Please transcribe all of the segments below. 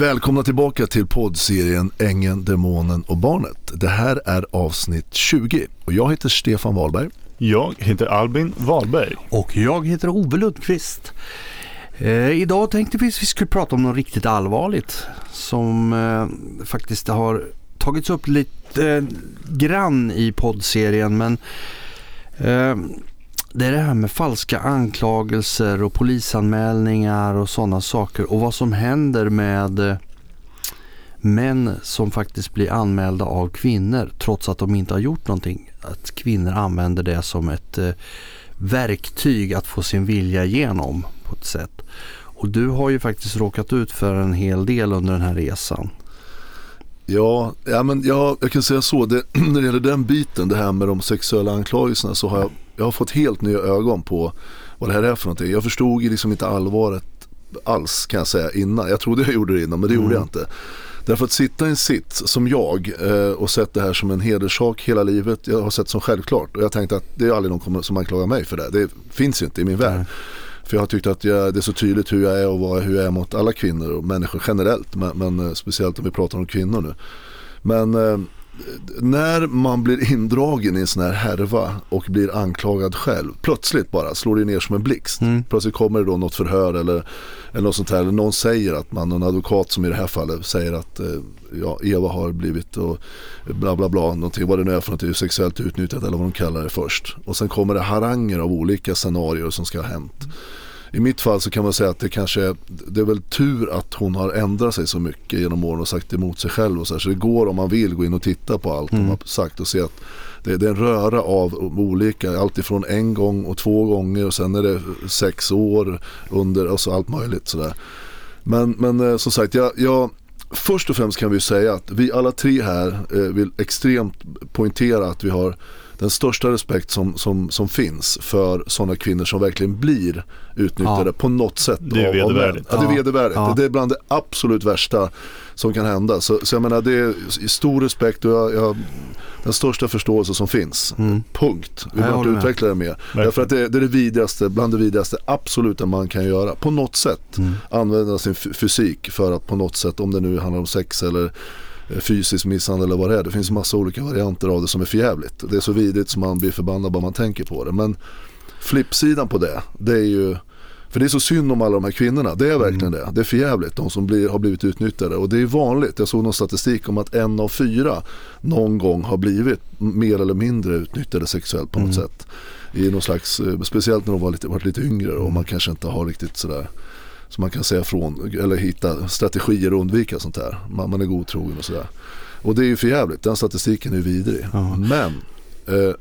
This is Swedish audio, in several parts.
Välkomna tillbaka till poddserien Ängeln, Demonen och Barnet. Det här är avsnitt 20 och jag heter Stefan Wahlberg. Jag heter Albin Wahlberg. Och jag heter Ove Lundqvist. Eh, idag tänkte vi att vi skulle prata om något riktigt allvarligt som eh, faktiskt har tagits upp lite eh, grann i poddserien men eh, det är det här med falska anklagelser och polisanmälningar och sådana saker och vad som händer med eh, män som faktiskt blir anmälda av kvinnor trots att de inte har gjort någonting. Att kvinnor använder det som ett eh, verktyg att få sin vilja igenom på ett sätt. Och du har ju faktiskt råkat ut för en hel del under den här resan. Ja, ja men jag, jag kan säga så, det, när det gäller den biten, det här med de sexuella anklagelserna så har jag, jag har fått helt nya ögon på vad det här är för någonting. Jag förstod liksom inte allvaret alls kan jag säga innan. Jag trodde jag gjorde det innan men det mm. gjorde jag inte. Därför att sitta i en sits som jag eh, och sett det här som en hederssak hela livet. Jag har sett som självklart och jag tänkte att det är aldrig någon som anklagar mig för det. Det finns ju inte i min värld. För jag har tyckt att jag, det är så tydligt hur jag är och vad, hur jag är mot alla kvinnor och människor generellt. Men, men eh, speciellt om vi pratar om kvinnor nu. Men eh, när man blir indragen i en sån här härva och blir anklagad själv, plötsligt bara slår det ner som en blixt. Mm. Plötsligt kommer det då något förhör eller, eller något sånt här, eller någon säger att man, någon advokat som i det här fallet säger att eh, ja, Eva har blivit och bla bla bla, någonting, vad det nu är för någonting, sexuellt utnyttjat eller vad de kallar det först. Och sen kommer det haranger av olika scenarier som ska ha hänt. I mitt fall så kan man säga att det kanske det är väl tur att hon har ändrat sig så mycket genom åren och sagt emot sig själv och så här. Så det går om man vill gå in och titta på allt mm. hon har sagt och se att det, det är en röra av olika, alltifrån en gång och två gånger och sen är det sex år under och så allt möjligt sådär. Men, men eh, som sagt, jag, jag först och främst kan vi säga att vi alla tre här eh, vill extremt poängtera att vi har den största respekt som, som, som finns för sådana kvinnor som verkligen blir utnyttjade ja. på något sätt. Det är vedervärdigt. Ja, det är vedervärdigt. Ja. Det är bland det absolut värsta som kan hända. Så, så jag menar det är stor respekt och jag, jag den största förståelse som finns. Mm. Punkt. Vi behöver inte utveckla det mer. Därför att det, det, är det vidrigaste, bland det vidrigaste absoluta man kan göra. På något sätt mm. använda sin fysik för att på något sätt, om det nu handlar om sex eller fysisk misshandel eller vad det är. Det finns massa olika varianter av det som är förjävligt. Det är så vidrigt som man blir förbannad bara man tänker på det. Men flippsidan på det, det är ju för det är så synd om alla de här kvinnorna. Det är verkligen mm. det. Det är förjävligt. De som blir, har blivit utnyttjade. Och det är vanligt. Jag såg någon statistik om att en av fyra någon gång har blivit mer eller mindre utnyttjade sexuellt på något mm. sätt. I någon slags, eh, speciellt när de var lite, varit lite yngre och man kanske inte har riktigt sådär så man kan säga från eller hitta strategier och undvika sånt här. Man, man är godtrogen och sådär. Och det är ju för jävligt. Den statistiken är vidrig. Ja. Men eh,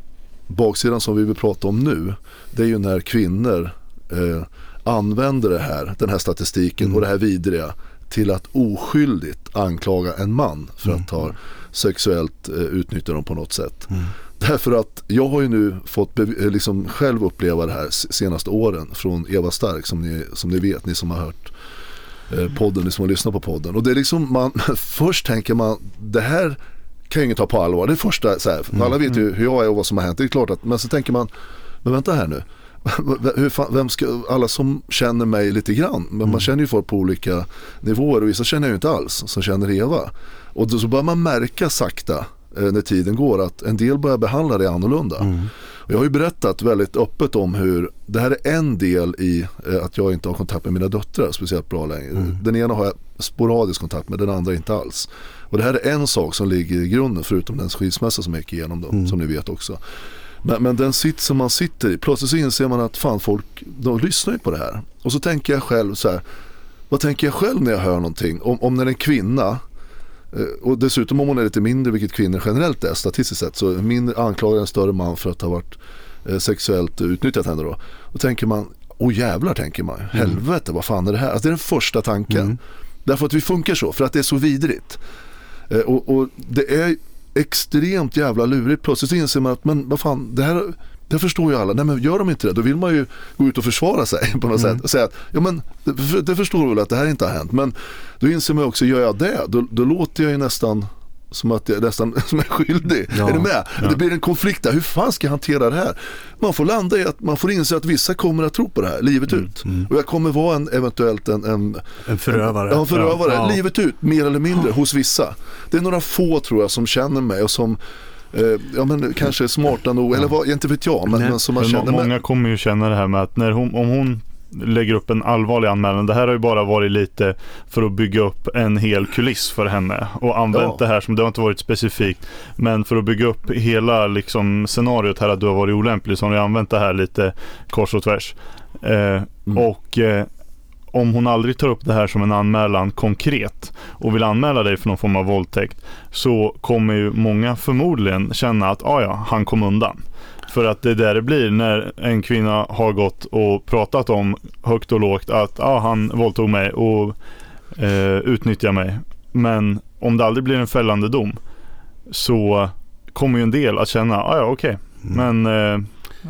baksidan som vi vill prata om nu det är ju när kvinnor eh, använder det här, den här statistiken mm. och det här vidriga till att oskyldigt anklaga en man för att ha sexuellt eh, utnyttja dem på något sätt. Mm. Därför att jag har ju nu fått eh, liksom själv uppleva det här senaste åren från Eva Stark som ni, som ni vet, ni som har hört eh, podden, ni som har lyssnat på podden. Och det är liksom, man, först tänker man, det här kan ju ingen ta på allvar. Det är första, så här, mm. alla vet ju mm. hur jag är och vad som har hänt. Det är klart att, men så tänker man, men vänta här nu. Fan, vem ska, alla som känner mig lite grann, men mm. man känner ju folk på olika nivåer och vissa känner jag ju inte alls som känner Eva. Och då så börjar man märka sakta när tiden går att en del börjar behandla det annorlunda. Mm. Jag har ju berättat väldigt öppet om hur det här är en del i eh, att jag inte har kontakt med mina döttrar speciellt bra längre. Mm. Den ena har jag sporadisk kontakt med, den andra inte alls. Och det här är en sak som ligger i grunden förutom den skilsmässa som jag gick igenom då, mm. som ni vet också. Men, men den sitt som man sitter i, plötsligt så inser man att fan folk, de lyssnar ju på det här. Och så tänker jag själv så här, vad tänker jag själv när jag hör någonting? Om, om när en kvinna Eh, och dessutom om hon är lite mindre, vilket kvinnor generellt är statistiskt sett, så mindre, anklagar en större man för att ha varit eh, sexuellt utnyttjat henne då. Då tänker man, åh jävlar tänker man, mm. helvete vad fan är det här? Alltså det är den första tanken. Mm. Därför att vi funkar så, för att det är så vidrigt. Eh, och, och, det är extremt jävla lurigt. Plötsligt inser man att, men vad fan, det här det förstår ju alla. Nej men gör de inte det då vill man ju gå ut och försvara sig på något mm. sätt. Och säga att ja, men, det, förstår du väl att det här inte har hänt. Men då inser man också, gör jag det då, då låter jag ju nästan som att jag nästan som är skyldig. Ja. Är du med? Det blir en konflikt där. Hur fan ska jag hantera det här? Man får landa i att man får inse att vissa kommer att tro på det här livet Mm, ut. Och jag kommer vara en, eventuellt en, en En förövare. Ja, förövare. Ja. Livet ut, mer eller mindre, hos vissa. Det är några få tror jag som känner mig och som ja, men, kanske smarta nog, eller vad, inte vet jag, men, Nej. men som man känner. många Men, kommer ju känna det här med att när hon, om hon lägger upp en allvarlig anmälan. Det här har ju bara varit lite för att bygga upp en hel kuliss för henne och använt Ja. det här som det har inte varit specifikt. Men för att bygga upp hela liksom scenariot här att du har varit olämplig så har ni använt det här lite kors och tvärs. Eh, Och eh, om hon aldrig tar upp det här som en anmälan konkret och vill anmäla dig för någon form av våldtäkt så kommer ju många förmodligen känna att ah, ja, han kom undan. För att det är där det blir när en kvinna har gått och pratat om högt och lågt att ah, han våldtog mig och eh, utnyttjar mig. Men om det aldrig blir en fällande dom så kommer ju en del att känna, ah, ja okej, men eh,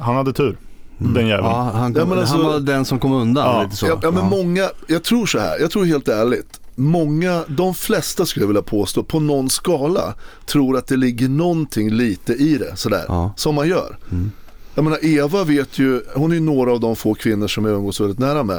han hade tur. Den jäveln. Ja, han, kom, Ja, alltså- han var den som kom undan. Ja. lite så. ja, ja, men många, jag tror så här, jag tror helt ärligt, många, de flesta skulle jag vilja påstå, på någon skala tror att det ligger någonting lite i det, sådär, Ja. som man gör. Jag menar Eva vet ju, hon är ju några av de få kvinnor som jag umgås väldigt nära med.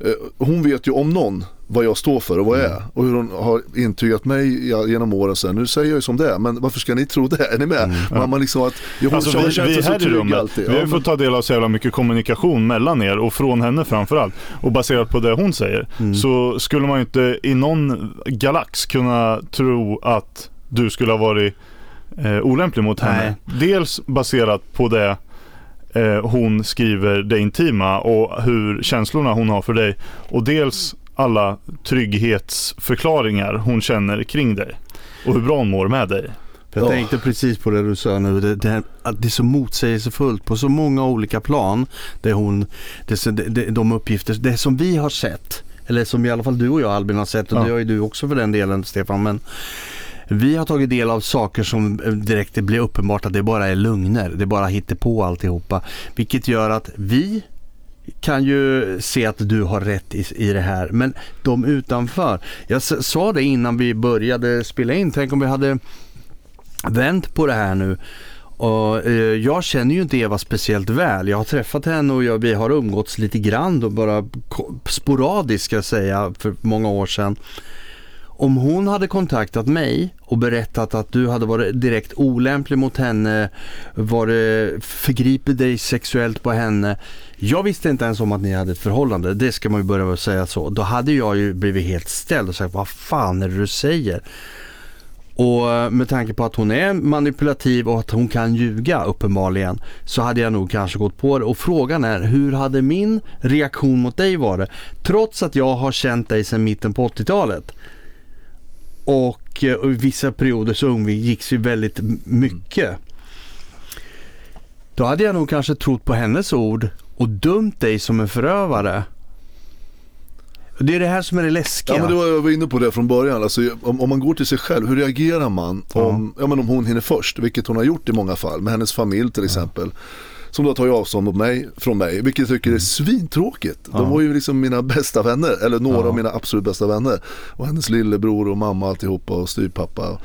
Eh, Hon vet ju om någon vad jag står för och vad jag är och hur hon har intygat mig ja, genom åren sen. Nu säger jag ju som det är, men varför ska ni tro det? Är ni med? Man, man liksom att, jag, Alltså, vi, vi här i rummet, alltid. vi har Ja, ju men- fått ta del av så jävla mycket kommunikation mellan er och från henne framförallt. Och baserat på det hon säger Mm. så skulle man ju inte i någon galax kunna tro att du skulle ha varit eh, olämplig mot henne. Dels baserat på det eh, hon skriver det intima och hur känslorna hon har för dig. Och dels alla trygghetsförklaringar hon känner kring dig. Och hur bra hon mår med dig. För jag Ja. tänkte precis på det du sa nu. Det, det, här- att det är så motsägelsefullt på så många olika plan. Det hon, det, det, de uppgifter, det som vi har sett. Eller som i alla fall du och jag Albin har sett och Ja. det har ju du också för den delen Stefan. Men vi har tagit del av saker som eh, direkt blir uppenbart att det bara är lögner. Det är hittar på alltihopa. Vilket gör att vi kan ju se att du har rätt i, i det här. Men de utanför. Jag sa det innan vi började spela in. Tänk om vi hade vänt på det här nu. Och, eh, jag känner ju inte Eva speciellt väl. Jag har träffat henne och jag, vi har umgåtts lite grann och bara sporadiskt ska jag säga för många år sedan. Om hon hade kontaktat mig och berättat att du hade varit direkt olämplig mot henne, varit, förgripit dig sexuellt på henne. Jag visste inte ens om att ni hade ett förhållande, det ska man ju börja med att säga så. Då hade jag ju blivit helt ställd och sagt, vad fan är det du säger? Och eh, med tanke på att hon är manipulativ och att hon kan ljuga uppenbarligen så hade jag nog kanske gått på det. Och frågan är hur hade min reaktion mot dig varit? Trots att jag har känt dig sedan mitten på 80-talet. Och, eh, och i vissa perioder så umgicks vi väldigt mycket. Då hade jag nog kanske trott på hennes ord och dömt dig som en förövare. Det är det här som är det läskiga. Ja men det var, jag var inne på det från början. Alltså, om, om man går till sig själv, hur reagerar man om, ja. men om hon hinner först? Vilket hon har gjort i många fall, med hennes familj till exempel. Som då tar avstånd mig, från mig, vilket jag tycker är svintråkigt. De var ju liksom mina bästa vänner, eller några av mina absolut bästa vänner. Och hennes lillebror och mamma alltihopa och styvpappa.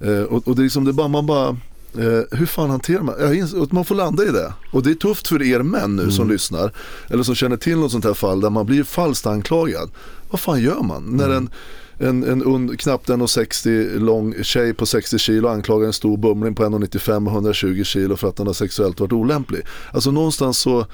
Eh, och, och det är liksom, det bara, man bara, eh, hur fan hanterar man, jag ins- att man får landa i det. Och det är tufft för er män nu som lyssnar, eller som känner till något sånt här fall där man blir falskt anklagad. Vad fan gör man när en en, en un, knappt 1,60 lång tjej på 60 kilo anklagar en stor bumling på 1,95 och 120 kilo för att den har sexuellt varit olämplig. Alltså någonstans så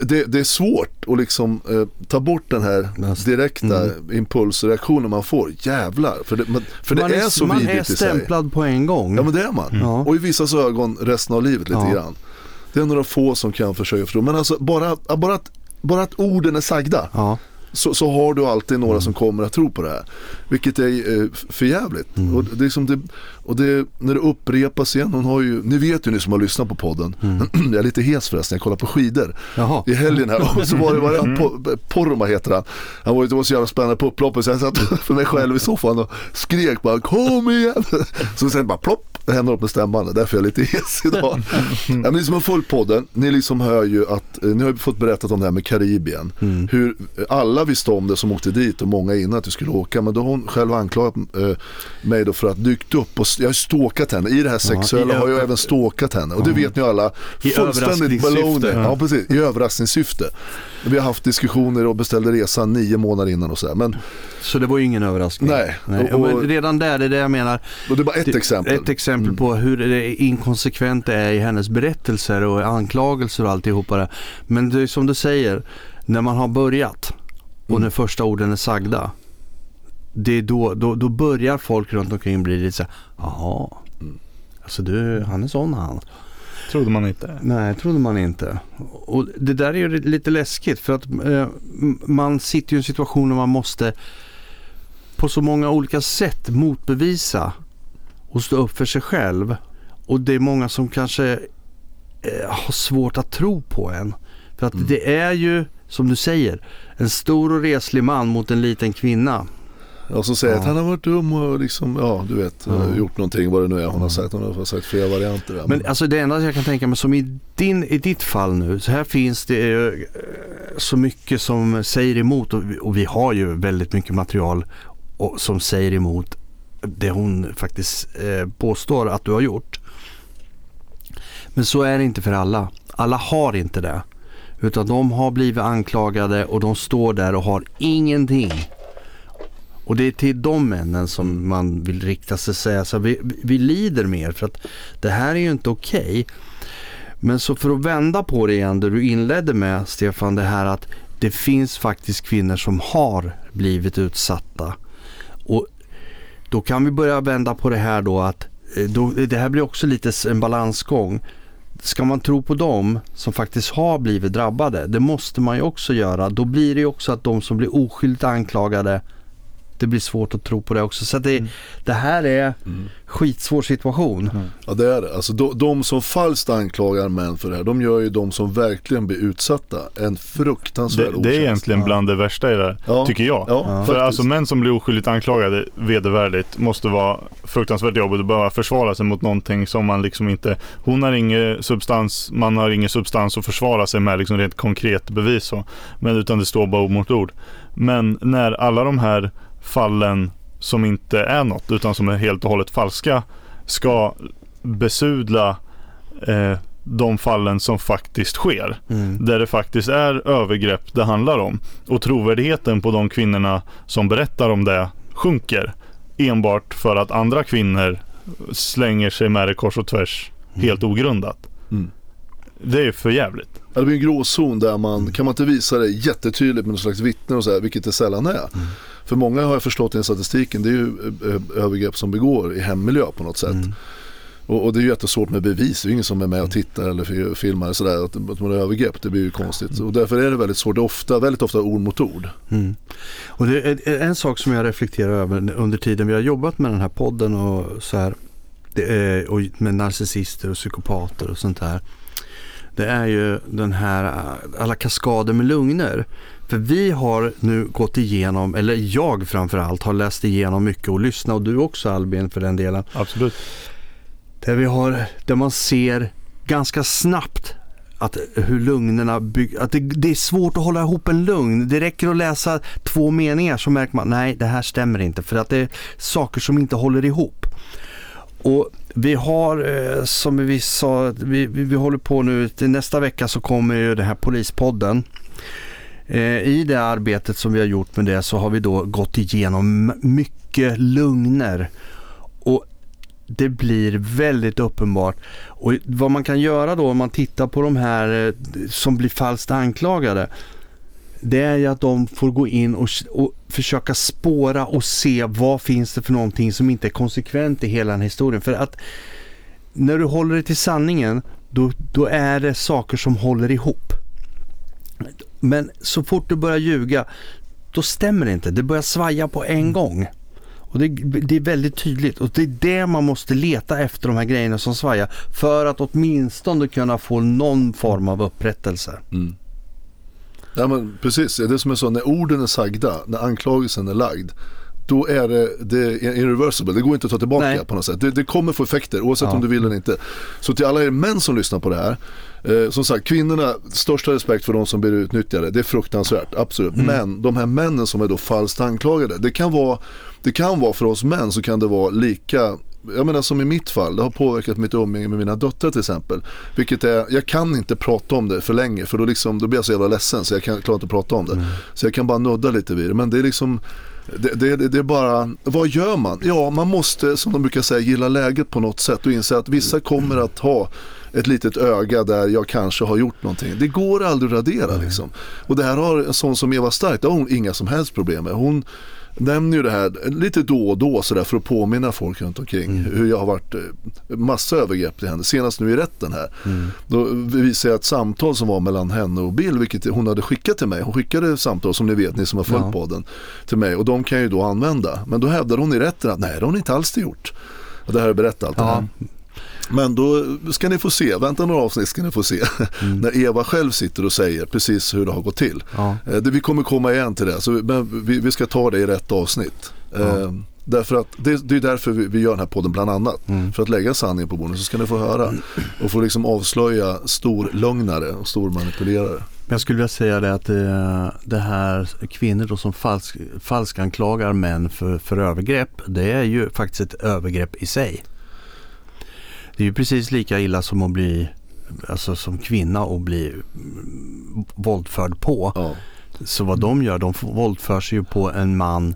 det, det är svårt att liksom eh, ta bort den här direkta impulsreaktionen man får. Jävlar, för det, man, för det man är, så man är vidrigt i sig. stämplad på en gång. Ja men det är man. Ja. Och i vissas ögon resten av livet lite Ja. grann. Det är några få som kan försöka förstå. Men alltså bara, bara, att, bara att orden är sagda Ja. så, så har du alltid några Mm. som kommer att tro på det här. Vilket är eh, för jävligt. Mm. Och, det är som det, och det, när det upprepas igen, hon har ju, ni vet ju ni som har lyssnat på podden, jag är lite hes förresten, jag kollar på skidor Mm. Jaha. i helgen här och så var det, var det po, Porma heter han. Han var, det var så jävla spännande på upploppet så jag satt för mig själv i soffan och skrek bara kom igen. Så sen bara plopp, det händer upp med stämbanden, därför är jag lite hes idag. ja, men ni som har följt podden, ni liksom hör ju att, eh, ni har ju fått berättat om det här med Karibien. Hur alla visste om det som åkte dit och många innan att vi skulle åka. Men då har hon själv anklagat eh, mig då för att dykt upp och jag har stalkat henne. I det här sexuella i har jag även stalkat henne. Och det vet ni alla. I överraskningssyfte. baloney. Ja, precis. I överraskningssyfte. Vi har haft diskussioner och beställde resan nio månader innan och sådär. Men Så det var ju ingen överraskning. Nej, Nej. och- men redan där, det är det jag menar. och det är bara ett exempel. Ett exempel på hur det inkonsekvent det är i hennes berättelser och anklagelser och alltihopa det. Men det är som du säger, när man har börjat och Mm. när första orden är sagda. Det är då, då, då börjar folk runt omkring bli lite så här, jaha. Mm. Alltså du, han är sån han. Trodde man inte. Nej, trodde man inte. Och det där är ju lite läskigt för att eh, man sitter ju i en situation där man måste på så många olika sätt motbevisa och stå upp för sig själv. Och det är många som kanske eh, har svårt att tro på en. För att det är ju, som du säger, en stor och reslig man mot en liten kvinna. Och så säger Ja. att han har varit dum och liksom, ja du vet, Ja. gjort någonting vad det nu är hon har sagt. Hon har sagt flera varianter. Där. Men alltså det enda jag kan tänka mig som i, din, i ditt fall nu, så här finns det eh, så mycket som säger emot och, vi- och vi har ju väldigt mycket material och, som säger emot det hon faktiskt eh, påstår att du har gjort. Men så är det inte för alla. Alla har inte det. Utan de har blivit anklagade och de står där och har ingenting. Och det är till de männen som man vill rikta sig och säga så här, vi, vi lider mer för att det här är ju inte okej. Men så för att vända på det igen, det du inledde med Stefan, det här att det finns faktiskt kvinnor som har blivit utsatta. Och då kan vi börja vända på det här då att eh, då, det här blir också lite en balansgång. Ska man tro på dem som faktiskt har blivit drabbade, det måste man ju också göra. Då blir det ju också att de som blir oskyldigt anklagade, det blir svårt att tro på det också. Så att det, det här är skitsvår situation. Ja det är det. Alltså, de, de som falskt anklagar män för det här, de gör ju de som verkligen blir utsatta en fruktansvärd Det, det är otjänst. egentligen bland det värsta i det här, Ja. tycker jag. Ja, För faktiskt. alltså män som blir oskyldigt anklagade vedervärdigt måste vara fruktansvärt jobbigt att behöva försvara sig mot någonting som man liksom inte... Hon har ingen substans, man har ingen substans att försvara sig med liksom rent konkret bevis så. Men utan det står bara ord mot ord. Men när alla de här fallen som inte är något utan som är helt och hållet falska ska besudla eh, de fallen som faktiskt sker Mm. där det faktiskt är övergrepp det handlar om. Och trovärdigheten på de kvinnorna som berättar om det sjunker. Enbart för att andra kvinnor slänger sig med det kors och tvärs helt ogrundat. Mm. Det är för jävligt. Ja, det blir en gråzon där man, kan man inte visa det jättetydligt med någon slags vittnen och så här, vilket det sällan är. För många har jag förstått i den statistiken, det är ju eh, övergrepp som begår i hemmiljö på något sätt. Mm. Och, och det är ju jättesvårt med bevis, det är ju ingen som är med och tittar eller fi- filmar sådär, att, att man har övergrepp, det blir ju konstigt. Och därför är det väldigt svårt, det är ofta, väldigt ofta ord mot ord. Mm. Och det är en sak som jag reflekterar över under tiden vi har jobbat med den här podden och så här. Är, och med narcissister och psykopater och sånt här. Det är ju den här alla kaskader med lugner. För vi har nu gått igenom, eller jag framförallt har läst igenom mycket och lyssnat och du också Albin för den delen. Absolut. Där, vi har, där man ser ganska snabbt att hur lugnerna bygger, att det, det är svårt att hålla ihop en lugn. Det räcker att läsa två meningar så märker man nej det här stämmer inte för att det är saker som inte håller ihop. Och vi har eh, som vi sa, vi, vi, vi håller på nu, till nästa vecka så kommer ju den här polispodden. Eh, I det arbetet som vi har gjort med det så har vi då gått igenom mycket lugner. Och det blir väldigt uppenbart. Och vad man kan göra då om man tittar på de här eh, som blir falskt anklagade. Det är ju att de får gå in och, och försöka spåra och se vad finns det för någonting som inte är konsekvent i hela den här historien. För att när du håller dig till sanningen då, då är det saker som håller ihop. Men så fort du börjar ljuga då stämmer det inte. Det börjar svaja på en gång. Och det, det är väldigt tydligt och det är det man måste leta efter de här grejerna som svajar för att åtminstone kunna få någon form av upprättelse. Ja men precis, det är som är så, när orden är sagda, när anklagelsen är lagd, då är det, det är irreversible. Det går inte att ta tillbaka Nej. på något sätt. Det, det kommer få effekter oavsett ja. om du vill eller inte. Så till alla er män som lyssnar på det här. Eh, som sagt, kvinnorna, största respekt för de som blir utnyttjade. Det är fruktansvärt, absolut. Mm. Men de här männen som är då falskt anklagade. Det kan vara, det kan vara för oss män så kan det vara lika jag menar som i mitt fall, det har påverkat mitt umgänge med mina döttrar till exempel. Vilket är, jag kan inte prata om det för länge för då, liksom, då blir jag så jävla ledsen så jag kan, klarar inte att prata om det. Mm. Så jag kan bara nudda lite vid det. Men det är liksom det, det, det, är bara, vad gör man? Ja, man måste som de brukar säga gilla läget på något sätt och inse att vissa kommer att ha ett litet öga där jag kanske har gjort någonting. Det går aldrig att radera liksom. Och det här har en sån som Eva Stark, det har hon inga som helst problem med. Hon, nämner ju det här lite då och då så för att påminna folk runt omkring mm. hur jag har varit eh, massa övergrepp till henne. Senast nu i rätten här. Mm. Då visade jag ett samtal som var mellan henne och Bill vilket hon hade skickat till mig. Hon skickade samtal som ni vet, ni som har följt ja. podden till mig och de kan jag ju då använda. Men då hävdade hon i rätten att nej det har hon inte alls gjort. Och det här har jag berättat allt ja. det här. Men då ska ni få se, vänta några avsnitt ska ni få se. Mm. när Eva själv sitter och säger precis hur det har gått till. Ja. Eh, vi kommer komma igen till det, så, men vi, ska ta det i rätt avsnitt. Ja. Eh, därför att det, det, är därför vi, gör den här podden bland annat. Mm. För att lägga sanningen på bordet så ska ni få höra. Och få liksom avslöja stor lögnare och stor manipulerare. Jag skulle vilja säga det att det, eh, det här kvinnor då som falsk, falskanklagar män för, för övergrepp. Det är ju faktiskt ett övergrepp i sig. Det är ju precis lika illa som att bli, alltså som kvinna och bli våldförd på. Ja. Så vad de gör, de våldför sig ju på en man.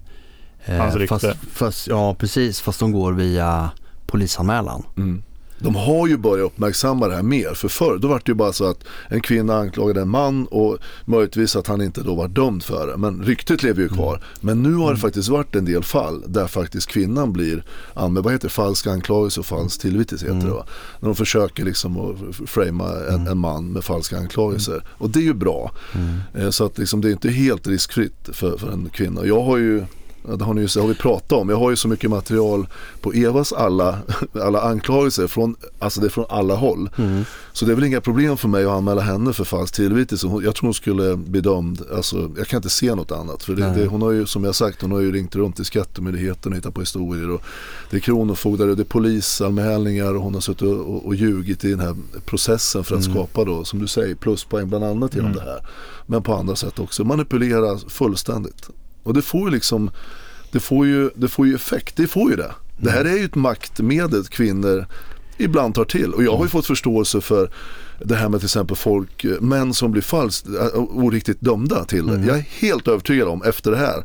Eh, fast, fast, ja, precis. Fast de går via polisanmälan. Mm de har ju börjat uppmärksamma det här mer. För förr då var det ju bara så att en kvinna anklagade en man och möjligtvis att han inte då var dömd för det. Men ryktet lever ju kvar. Men nu har det mm. faktiskt varit en del fall där faktiskt kvinnan blir anmäld. Vad heter det? Falsk anklagelse och falsk tillvitelse heter mm. det va? När de försöker liksom att framea en, mm. en, man med falska anklagelser. Mm. Och det är ju bra. Mm. Eh, så att liksom det är inte helt riskfritt för, för en kvinna. Jag har ju det har, ni, har vi pratat om. Jag har ju så mycket material på Evas alla, alla anklagelser. Från, alltså det är från alla håll. Mm. Så det är väl inga problem för mig att anmäla henne för falsk tillvitelse. Jag tror hon skulle bli dömd. Alltså, jag kan inte se något annat. För det, det, hon har ju, som jag sagt, hon har ju ringt runt till Skattemyndigheten och hittat på historier. Och det är kronofogdar och det är polisanmälningar och hon har suttit och, och, och ljugit i den här processen för att mm. skapa då, som du säger, pluspoäng bland annat genom mm. det här. Men på andra sätt också. Manipulera fullständigt. Och det får ju liksom, det får ju, det får ju effekt, det får ju det. Det här är ju ett maktmedel kvinnor ibland tar till. Och jag har ju fått förståelse för det här med till exempel folk, män som blir falskt, äh, oriktigt dömda till det. Mm. Jag är helt övertygad om efter det här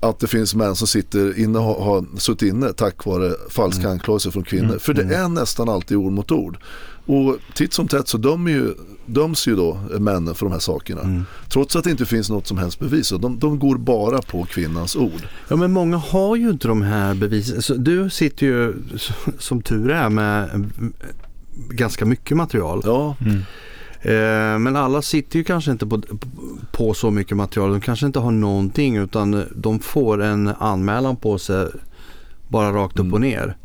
att det finns män som sitter inne har, har suttit inne tack vare falska mm. anklagelser från kvinnor. Mm. För det mm. är nästan alltid ord mot ord. Och titt som tätt så dömer ju, döms ju då männen för de här sakerna. Mm. Trots att det inte finns något som helst bevis. De, de går bara på kvinnans ord. Ja men många har ju inte de här bevisen. Du sitter ju som tur är med ganska mycket material. Ja. Mm. Eh, men alla sitter ju kanske inte på, på så mycket material. De kanske inte har någonting utan de får en anmälan på sig bara rakt upp mm. och ner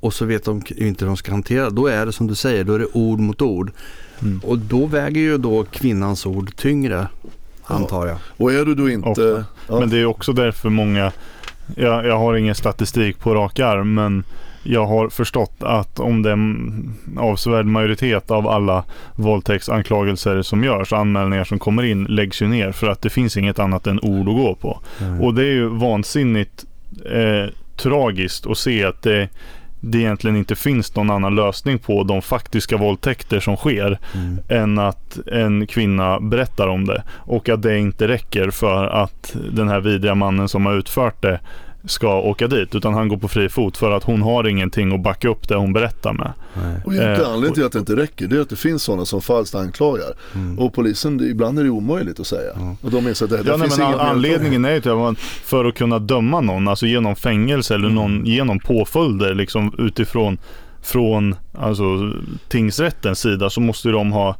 och så vet de inte hur de ska hantera Då är det som du säger, då är det ord mot ord. Mm. Och då väger ju då kvinnans ord tyngre, antar jag. Och är du då inte... Ja. Men det är också därför många, jag, jag har ingen statistik på rak arm, men jag har förstått att om det är en avsevärd majoritet av alla våldtäktsanklagelser som görs, anmälningar som kommer in, läggs ju ner för att det finns inget annat än ord att gå på. Mm. Och det är ju vansinnigt eh, tragiskt att se att det det egentligen inte finns någon annan lösning på de faktiska våldtäkter som sker mm. än att en kvinna berättar om det och att det inte räcker för att den här vidriga mannen som har utfört det ska åka dit utan han går på fri fot för att hon har ingenting att backa upp det hon berättar med. Nej. Och egentligen eh, anledningen till att det inte räcker det är att det finns sådana som falskt anklagar. Mm. Och polisen, ibland är det omöjligt att säga. Mm. Och de att det, det ja, finns nej, men Anledningen är ju att för att kunna döma någon, alltså genom fängelse eller någon, mm. genom påföljder liksom utifrån från alltså, tingsrättens sida så måste de ha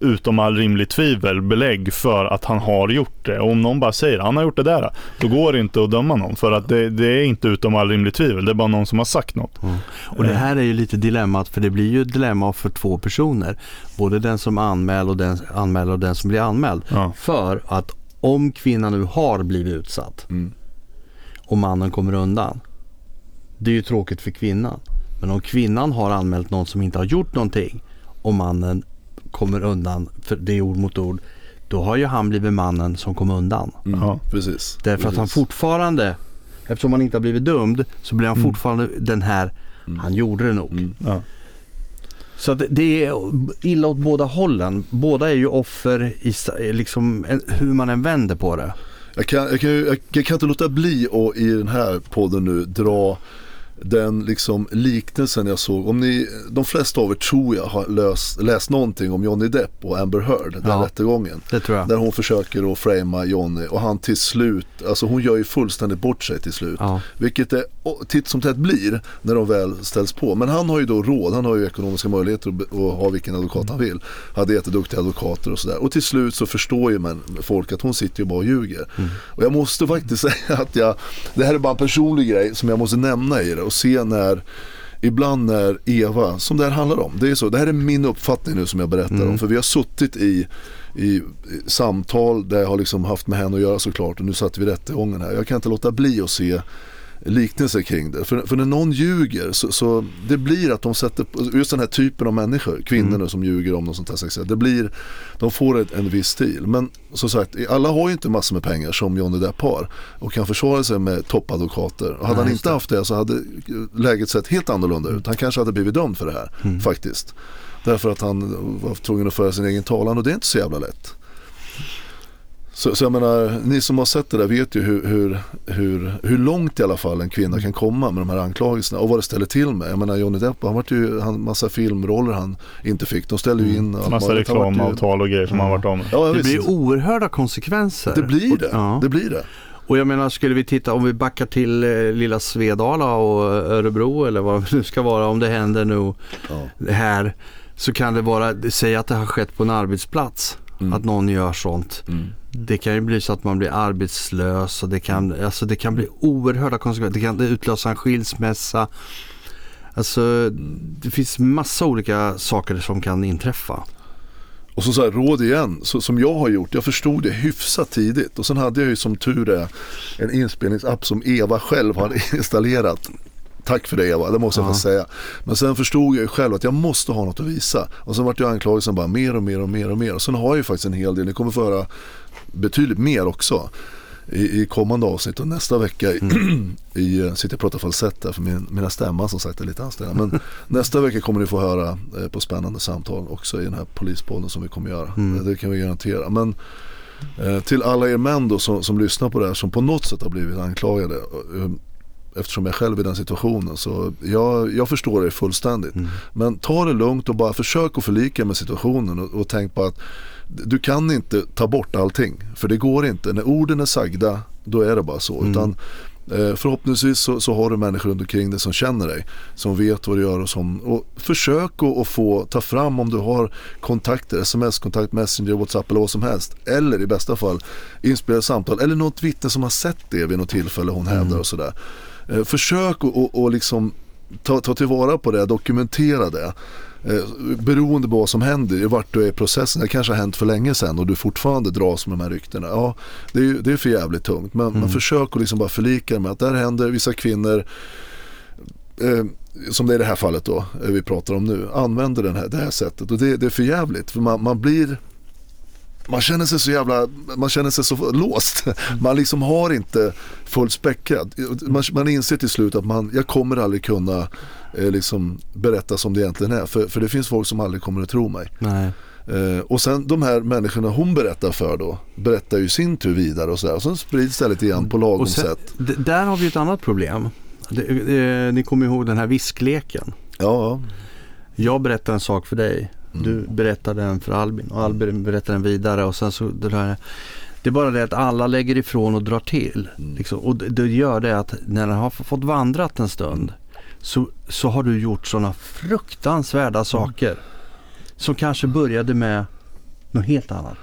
utom all rimlig tvivel belägg för att han har gjort det. Och om någon bara säger att han har gjort det där, då går det inte att döma någon. För att det, det är inte utom all rimlig tvivel, det är bara någon som har sagt något. Mm. Och det här är ju lite dilemmat, för det blir ju ett dilemma för två personer. Både den som anmäler och den, anmäler och den som blir anmäld. Ja. För att om kvinnan nu har blivit utsatt mm. och mannen kommer undan. Det är ju tråkigt för kvinnan. Men om kvinnan har anmält någon som inte har gjort någonting och mannen kommer undan, för det är ord mot ord, då har ju han blivit mannen som kom undan. Mm, Ja. Precis. Därför precis. att han fortfarande, eftersom han inte har blivit dömd, så blir han Mm. fortfarande den här, Mm. han gjorde det nog. Mm. Ja. Så det är illa åt båda hållen. Båda är ju offer i liksom, hur man än vänder på det. Jag kan, jag, kan, jag kan inte låta bli att i den här podden nu dra den liksom liknelsen jag såg. Om ni, de flesta av er tror jag har löst, läst någonting om Johnny Depp och Amber Heard, den Ja. rättegången. Det tror jag. Där hon försöker att framea Johnny och han till slut, alltså hon gör ju fullständigt bort sig till slut. Ja. Vilket det titt som tätt blir när de väl ställs på. Men han har ju då råd, han har ju ekonomiska möjligheter att, ha vilken advokat han vill. Hade jätteduktiga advokater och sådär. Och till slut så förstår ju man, folk att hon sitter ju bara och ljuger. Och jag måste faktiskt säga att jag, det här är bara en personlig grej som jag måste nämna i det och se när Ibland när Eva, som det här handlar om, det är så, det här är min uppfattning nu som jag berättar om. För vi har suttit i, i, i samtal där jag har liksom haft med henne att göra såklart och nu satt vi i rättegången här. Jag kan inte låta bli att se liknelser kring det. För, för när någon ljuger så, så det blir att de sätter, just den här typen av människor, kvinnor nu som ljuger om något sånt här sexuellt, det blir, de får ett, en viss stil. Men som sagt, alla har ju inte massor med pengar som Johnny Depp har och kan försvara sig med toppadvokater. Och hade Nej, han inte det. haft det så hade läget sett helt annorlunda ut. Han kanske hade blivit dömd för det här Mm. faktiskt. Därför att han var tvungen att föra sin egen talan och det är inte så jävla lätt. Så, så jag menar, ni som har sett det där vet ju hur, hur, hur, hur långt i alla fall en kvinna kan komma med de här anklagelserna och vad det ställer till med. Jag menar Johnny Depp, han vart ju han, massa filmroller han inte fick. De ställde ju in allt Massa reklamavtal och grejer som han varit med. Ja, Det visst. blir oerhörda konsekvenser. det blir det. Ja. Det blir det. Och jag menar, skulle vi titta, om vi backar till eh, lilla Svedala och Örebro eller vad det nu ska vara, om det händer nu Ja. här, så kan det vara, säg att det har skett på en arbetsplats, Mm. att någon gör sånt. Mm. Det kan ju bli så att man blir arbetslös och det kan, alltså det kan bli oerhörda konsekvenser. Det kan utlösa en skilsmässa. Alltså det finns massa olika saker som kan inträffa. Och så, så här, råd igen, så, som jag har gjort, jag förstod det hyfsat tidigt. Och sen hade jag ju som tur är en inspelningsapp som Eva själv har installerat. Tack för det Eva, det måste jag Ja. få säga. Men sen förstod jag ju själv att jag måste ha något att visa. Och sen vart ju anklagelsen bara mer och mer och mer och mer. Och sen har jag ju faktiskt en hel del, ni kommer få höra betydligt mer också. I, i kommande avsnitt och nästa vecka i, i eh, sitter jag och pratar falsett där för min, mina stämman som sagt är lite ansträngda. Men nästa vecka kommer ni få höra eh, på spännande samtal också i den här polispodden som vi kommer göra. Mm. Eh, Det kan vi garantera. Men eh, till alla er män då som, som lyssnar på det här som på något sätt har blivit anklagade. Eftersom jag själv är i den situationen så jag, jag förstår det fullständigt. Mm. Men ta det lugnt och bara försök att förlika med situationen och, och tänk på att du kan inte ta bort allting. För det går inte. När orden är sagda då är det bara så. Mm. Utan eh, förhoppningsvis så, så har du människor runt omkring dig som känner dig. Som vet vad du gör och som och försök att, att få ta fram om du har kontakter, sms-kontakt, messenger, whatsapp eller vad som helst. Eller i bästa fall inspelade samtal eller något vittne som har sett det vid något tillfälle hon hävdar och sådär. Eh, försök att och, liksom ta, ta tillvara på det, dokumentera det. Eh, beroende på vad som händer, vart du är i processen. Det kanske har hänt för länge sedan och du fortfarande dras med de här ryktena. Ja, det är, det är för jävligt tungt. Men, men försök att liksom bara förlika dig med att det här händer. Vissa kvinnor, eh, som det är i det här fallet då, eh, vi pratar om nu, använder den här, det här sättet. Och det, det är för jävligt. För man, man blir man känner sig så jävla, man känner sig så låst. Man liksom har inte fullt späckat. Man, man inser till slut att man, jag kommer aldrig kunna eh, liksom berätta som det egentligen är. För, för det finns folk som aldrig kommer att tro mig. Nej. Eh, och sen de här människorna hon berättar för då, berättar ju sin tur vidare och sådär. Och sen sprids det lite igen på lagom sen, sätt. där har vi ett annat problem. Det, eh, ni kommer ihåg den här viskleken. Ja, Jag berättar en sak för dig. Du berättar den för Albin och Albin berättar den vidare och sen så det där. Det är bara det att alla lägger ifrån och drar till. Liksom. Och det, gör det att när den har fått vandrat en stund så, så har du gjort sådana fruktansvärda saker. Som kanske började med något helt annat.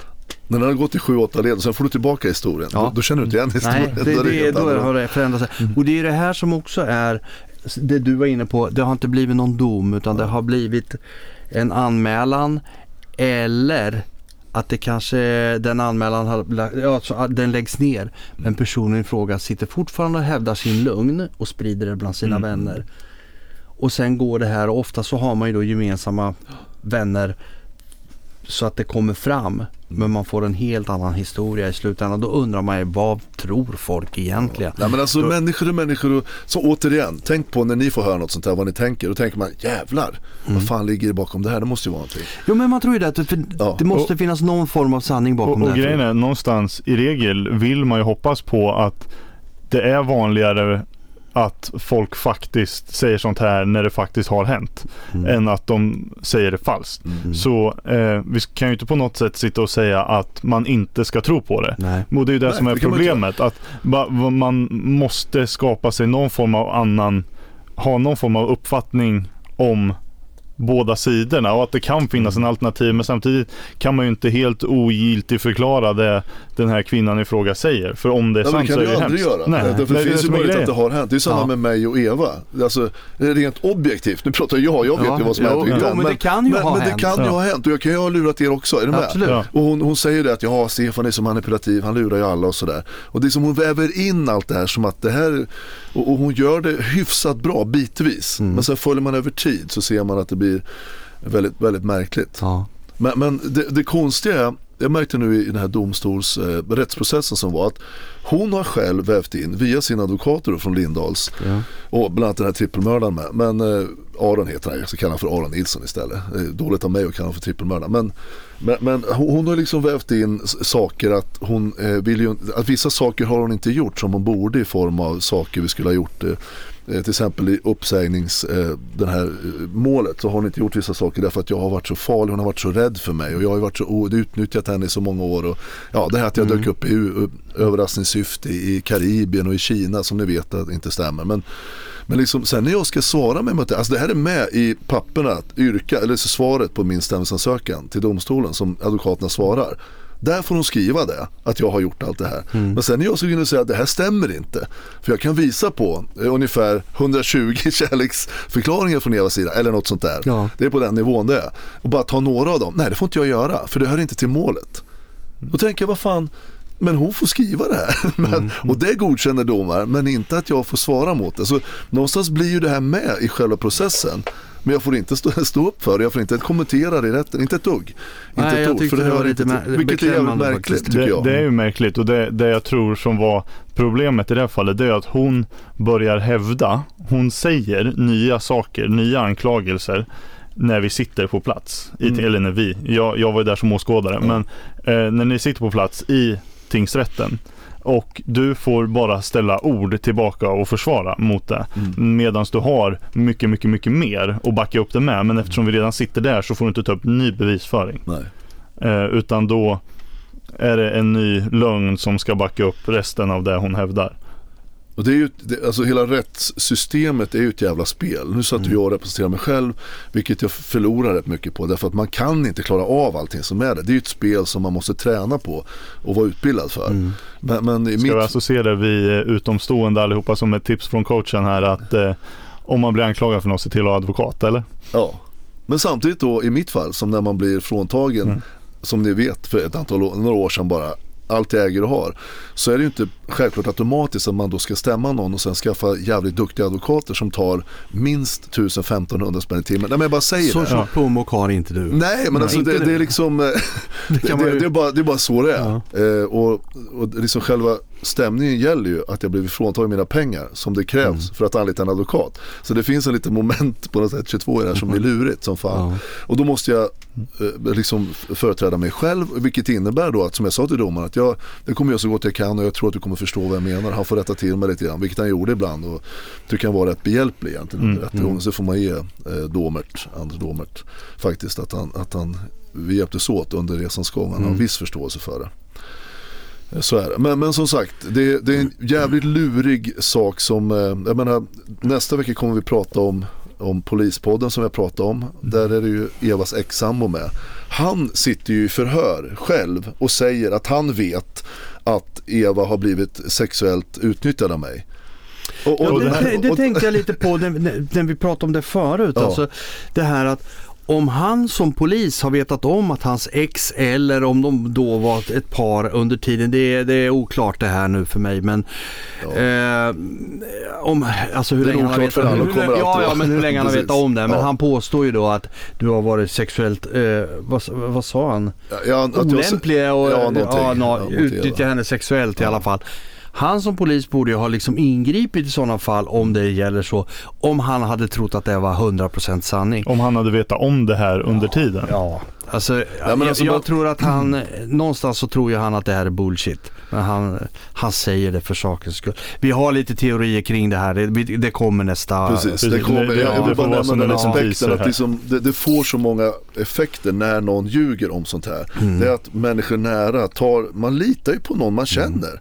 när den har gått i 7-8 led och sen får du tillbaka historien. Ja. Då, då känner du inte igen historien. Nej, det, Då är det, helt då har det förändrat sig. Och det är det här som också är det du var inne på. Det har inte blivit någon dom utan det har blivit en anmälan eller att det kanske den anmälan har, ja, så den läggs ner men personen i fråga sitter fortfarande och hävdar sin lugn och sprider det bland sina Mm. vänner. Och sen går det här och ofta så har man ju då gemensamma vänner så att det kommer fram men man får en helt annan historia i slutändan. Då undrar man ju vad tror folk egentligen? Nej men alltså Då- människor är människor och så återigen, tänk på när ni får höra något sånt här vad ni tänker. Då tänker man jävlar, Mm. vad fan ligger det bakom det här? Det måste ju vara någonting. Jo men man tror ju det, att för Ja. det måste finnas någon form av sanning bakom Och, och det här. grejen är, någonstans i regel vill man ju hoppas på att det är vanligare att folk faktiskt säger sånt här när det faktiskt har hänt. Mm. Än att de säger det falskt. Mm. Så eh, vi kan ju inte på något sätt sitta och säga att man inte ska tro på det. Nej. Och det är ju det Nej, som är kan man problemet. Att ba, man måste skapa sig någon form av annan, ha någon form av uppfattning om båda sidorna och att det kan finnas Mm. en alternativ men samtidigt kan man ju inte helt ogiltigt förklara det den här kvinnan i fråga säger. För om det är men sant så är du det aldrig hemskt. göra. Nej, Därför det det finns ju möjlighet att det har hänt. Det är samma Ja. med mig och Eva. Alltså, rent objektivt, nu pratar jag, jag vet Ja, ju vad som har hänt. jo, inte. men det kan ju men, ha men hänt. det kan ju ha hänt och jag kan ju ha lurat er också, är du med? Absolut. Ja. Och hon, hon säger det att ja, Stefan är så manipulativ, han lurar ju alla och sådär. Och det är som hon väver in allt det här som att det här, och, och hon gör det hyfsat bra bitvis. Mm. Men sen följer man över tid så ser man att det blir väldigt, väldigt märkligt. Ja. Men, men det, det konstiga är, jag märkte nu i den här domstols eh, rättsprocessen som var att hon har själv vävt in via sina advokater från Lindahls Ja. och bland annat den här trippelmördaren med. Men eh, Aron heter han, jag ska kalla honom för Aron Nilsson istället. Är dåligt av mig att kalla honom för trippelmördaren. Men, men, men hon, hon har liksom vävt in saker att hon eh, vill ju, att vissa saker har hon inte gjort som hon borde i form av saker vi skulle ha gjort. Eh, till exempel i uppsägnings, eh, den här eh, målet så har hon inte gjort vissa saker därför att jag har varit så farlig, hon har varit så rädd för mig och jag har varit så utnyttjat henne i så många år. Och, ja, det här att jag dök upp i överraskningssyfte i Karibien och i Kina som ni vet att inte stämmer. Men, men liksom, sen när jag ska svara mig mot det, alltså det här är med i papperna, att yrka, eller svaret på min stämningsansökan till domstolen som advokaterna svarar. Där får hon skriva det, att jag har gjort allt det här. Men sen när jag ska kunna säga att det här stämmer inte. För jag kan visa på eh, ungefär 120 kärleksförklaringar från Evas sida, eller något sånt där. Ja. Det är på den nivån det är. Och bara ta några av dem, nej det får inte jag göra, för det hör inte till målet. Då tänker jag, vad fan, men hon får skriva det här. Men, Och det godkänner domaren, men inte att jag får svara mot det. Så någonstans blir ju det här med i själva processen. Men jag får inte stå, stå upp för det, jag får inte kommentera det i rätten, inte ett dugg. Nej, inte ett jag ord, för det det hör inte till. Vilket är jävligt märkligt faktiskt. tycker Det, jag. det är ju märkligt och det, det jag tror som var problemet i det här fallet det är att hon börjar hävda, hon säger nya saker, nya anklagelser när vi sitter på plats. I, Mm. Eller när vi, jag, jag var ju där som åskådare, Ja. men eh, när ni sitter på plats i tingsrätten och du får bara ställa ord tillbaka och försvara mot det. Mm. Medan du har mycket, mycket, mycket mer att backa upp det med. Men eftersom vi redan sitter där så får du inte ta upp ny bevisföring. Eh, utan då är det en ny lögn som ska backa upp resten av det hon hävdar. Och det är ju, det, alltså hela rättssystemet är ju ett jävla spel. Nu satt ju jag och representerade mig själv, vilket jag förlorar rätt mycket på. Därför att man kan inte klara av allting som är det. Det är ju ett spel som man måste träna på och vara utbildad för. Mm. Men, men Ska mitt, vi alltså se det vi eh, utomstående allihopa som ett tips från coachen här att eh, om man blir anklagad för något, se till att ha advokat eller? ja. Men samtidigt då i mitt fall, som när man blir fråntagen, Mm. som ni vet för ett antal år, några år sedan bara, allt jag äger och har. Så är det ju inte självklart automatiskt att man då ska stämma någon och sen skaffa jävligt duktiga advokater som tar minst 1000-1500 spänn i timmen. Nej men jag bara säger Så det. tjock plånbok har inte du. Nej men alltså Inte det, det är liksom eh, det, man ju- det, är bara, det är bara så det är. Eh, och, och liksom själva stämningen gäller ju att jag blivit fråntagen mina pengar som det krävs Mm. för att anlita en advokat. Så det finns en liten moment på något sätt 22 i det här som är lurigt som fan. Ja. Och då måste jag eh, liksom företräda mig själv vilket innebär då att som jag sa till domaren att jag, det kommer jag så gott jag kan och jag tror att du kommer förstå vad jag menar. Han får rätta till mig lite grann, vilket han gjorde ibland och tycker han var rätt behjälplig egentligen under Mm, rättegången. Så får man ge eh, Domert, Anders Domert faktiskt att han, att han vi hjälptes åt under resans gång. Han har en Mm. viss förståelse för det. Eh, Så är det. Men, men som sagt, det, det är en jävligt lurig sak som, eh, jag menar, nästa vecka kommer vi prata om, om polispodden som jag pratade om. Där är det ju Evas ex-sambo med. Han sitter ju i förhör själv och säger att han vet att Eva har blivit sexuellt utnyttjad av mig. Och, Ja, och det, den här- det, det och- tänkte jag lite på när, när- när vi pratade om det förut. Ja. Alltså, det här att om han som polis har vetat om att hans ex eller om de då var ett par under tiden, det är, det är oklart det här nu för mig. Men Ja. eh, om, alltså hur är länge han har vetat, hur, hur, alltid ja, ja, men hur länge han har vetat om det. Men Ja. han påstår ju då att du har varit sexuellt, eh, vad, vad sa han? Ja, Olämplig och ja, ja, ja, utnyttja henne sexuellt i alla fall. Han som polis borde ju ha liksom ingripit i sådana fall om det gäller så. Om han hade trott att det var 100% sanning. Om han hade vetat om det här under tiden. Ja, alltså, men jag, alltså jag bara- tror att han, någonstans så tror ju han att det här är bullshit. Men han, han säger det för sakens skull. Vi har lite teorier kring det här, det, det kommer nästa... Precis, Precis, det kommer, det- det- jag, jag vill får bara nämna en den aspekten att liksom, det, det får så många effekter när någon ljuger om sånt här. Mm. Det är att människor nära tar, man litar ju på någon man känner.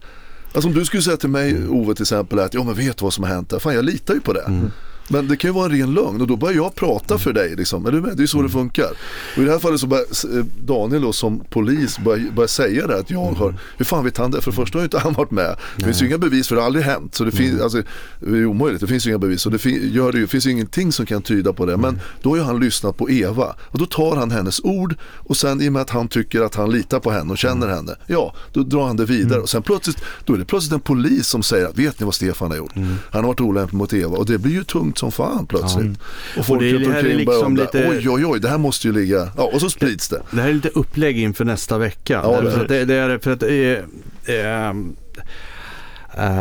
Alltså om du skulle säga till mig Ove till exempel att ja men vet du vad som har hänt där? Fan jag litar ju på det. Mm. Men det kan ju vara en ren lögn och då börjar jag prata för dig liksom. Är du med? Det är så det funkar. Och i det här fallet så börjar eh, Daniel då som polis börjar, börjar säga det att jag har, hur fan vet han det? För det första har ju inte han varit med. Det finns ju inga bevis för det har aldrig hänt. Så det finns, alltså, det är omöjligt, det finns ju inga bevis. Och det fin- gör det ju, finns ju ingenting som kan tyda på det. Men då har ju han lyssnat på Eva och då tar han hennes ord och sen i och med att han tycker att han litar på henne och känner henne, ja då drar han det vidare. Och sen plötsligt, då är det plötsligt en polis som säger att vet ni vad Stefan har gjort? Han har varit olämplig mot Eva och det blir ju tungt som fan plötsligt. Och folk Och det är- runt omkring börjar liksom undra, lite- oj oj oj, det här måste ju ligga, ja och så sprids det. Det här är lite upplägg inför nästa vecka. Ja, det är Därför det. att det, det är för att eh, eh,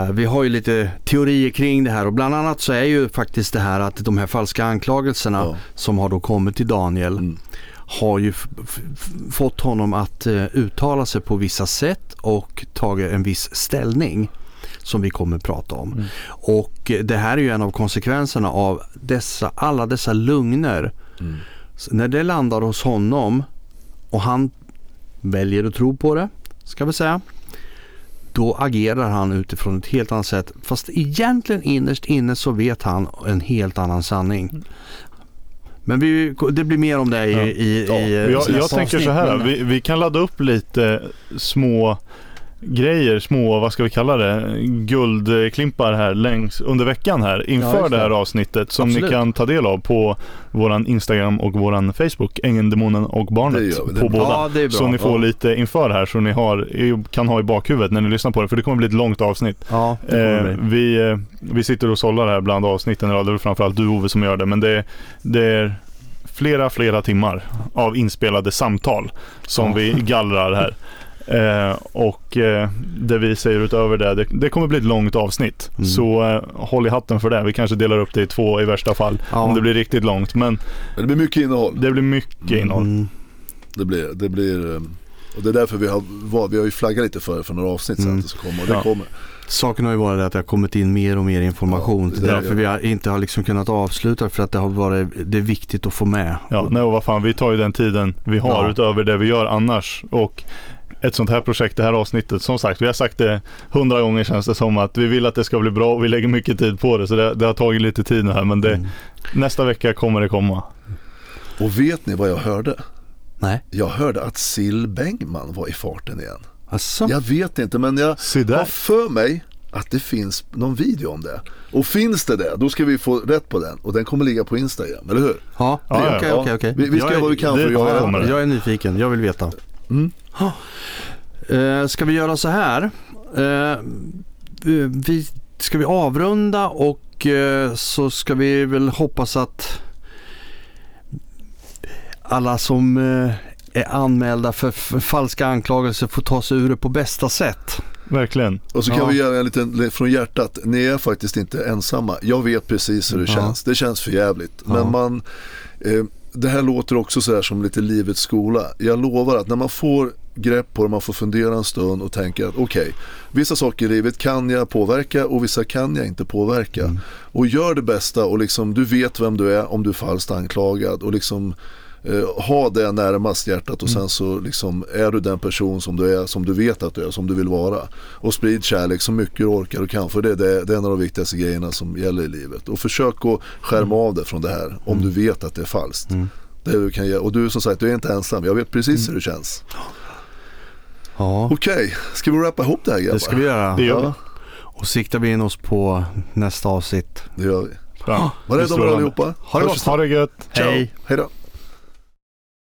eh, vi har ju lite teorier kring det här och bland annat så är ju faktiskt det här att de här falska anklagelserna Ja. som har då kommit till Daniel Mm. har ju fått honom att eh, uttala sig på vissa sätt och tagit en viss ställning som vi kommer att prata om. Mm. Och eh, det här är ju en av konsekvenserna av dessa, alla dessa lugner. Mm. När det landar hos honom och han väljer att tro på det, ska vi säga. Då agerar han utifrån ett helt annat sätt. Fast egentligen innerst inne så vet han en helt annan sanning. Men vi, det blir mer om det i, Ja. i, Ja, i Jag, nästa jag tänker så här, vi, vi kan ladda upp lite små grejer, små, vad ska vi kalla det, guldklimpar här längs under veckan här Ja, inför just det här avsnittet som Absolut. ni kan ta del av på våran Instagram och våran Facebook, Ängen, Demonen och Barnet på bra. båda. Ja. Så ni får Ja. lite inför här så ni har, kan ha i bakhuvudet när ni lyssnar på det för det kommer bli ett långt avsnitt. Ja, Eh, vi, eh, vi sitter och sållar här bland avsnitten idag. Det är framförallt du Ove som gör det. Men det, det är flera, flera timmar av inspelade samtal som Ja. vi gallrar här. Eh, och eh, det vi säger utöver det, det, det kommer bli ett långt avsnitt. Mm. Så eh, håll i hatten för det. Vi kanske delar upp det i två i värsta fall. Ja. Om det blir riktigt långt. Men det blir mycket innehåll. det blir mycket innehåll. Mm. Det blir, det blir och det är därför vi har, var, vi har ju flaggat lite för för några avsnitt sen Mm. att det ska komma och det Ja. kommer. Saken har ju varit att det har kommit in mer och mer information. Ja, det är är därför vi har inte har liksom kunnat avsluta för att det har varit det är viktigt att få med. Ja, nej och vad fan, vi tar ju den tiden vi har Ja. utöver det vi gör annars. Och ett sånt här projekt, det här avsnittet, som sagt, vi har sagt det hundra gånger känns det som att vi vill att det ska bli bra och vi lägger mycket tid på det. Så det, det har tagit lite tid nu här, men det, Mm. nästa vecka kommer det komma. Och vet ni vad jag hörde? Nej, Jag hörde att Sill Bengman var i farten igen. alltså. Jag vet inte men jag har för mig att det finns någon video om det. Och finns det det, då ska vi få rätt på den. Och den kommer ligga på Instagram, eller hur? Ja, okej, okej, okej. Vi, vi ska göra vad vi kan det för att göra det. Jag är nyfiken, jag vill veta. Mm. Eh, ska vi göra så här? Eh, vi, ska vi avrunda och eh, så ska vi väl hoppas att alla som eh, är anmälda för, för falska anklagelser får ta sig ur det på bästa sätt. Verkligen. Och så kan Ja. vi göra en liten från hjärtat. Ni är faktiskt inte ensamma. Jag vet precis hur det Ja. känns. Det känns för jävligt. Ja. Men man, eh, det här låter också så här som lite livets skola. Jag lovar att när man får grepp på det, man får fundera en stund och tänka att okej, vissa saker i livet kan jag påverka och vissa kan jag inte påverka. Mm. Och gör det bästa och liksom du vet vem du är om du är falskt anklagad och liksom eh, ha det närmast hjärtat och Mm. sen så liksom är du den person som du är, som du vet att du är, som du vill vara. Och sprid kärlek så mycket du orkar och kan för det, det, det är en av de viktigaste grejerna som gäller i livet. Och försök att skärma av det från det här om du vet att det är falskt. Mm. Det du kan, ge- och du som sagt, du är inte ensam. Jag vet precis hur det känns. Ja, Okej, ska vi rappa ihop det här grabbar? det ska vi göra. Det gör vi. Ja, Och siktar vi in oss på nästa avsnitt. det gör vi. Bra. Var rädda om er allihopa. Ha det gott. Ha det gött. Ciao. Hej. Hej då.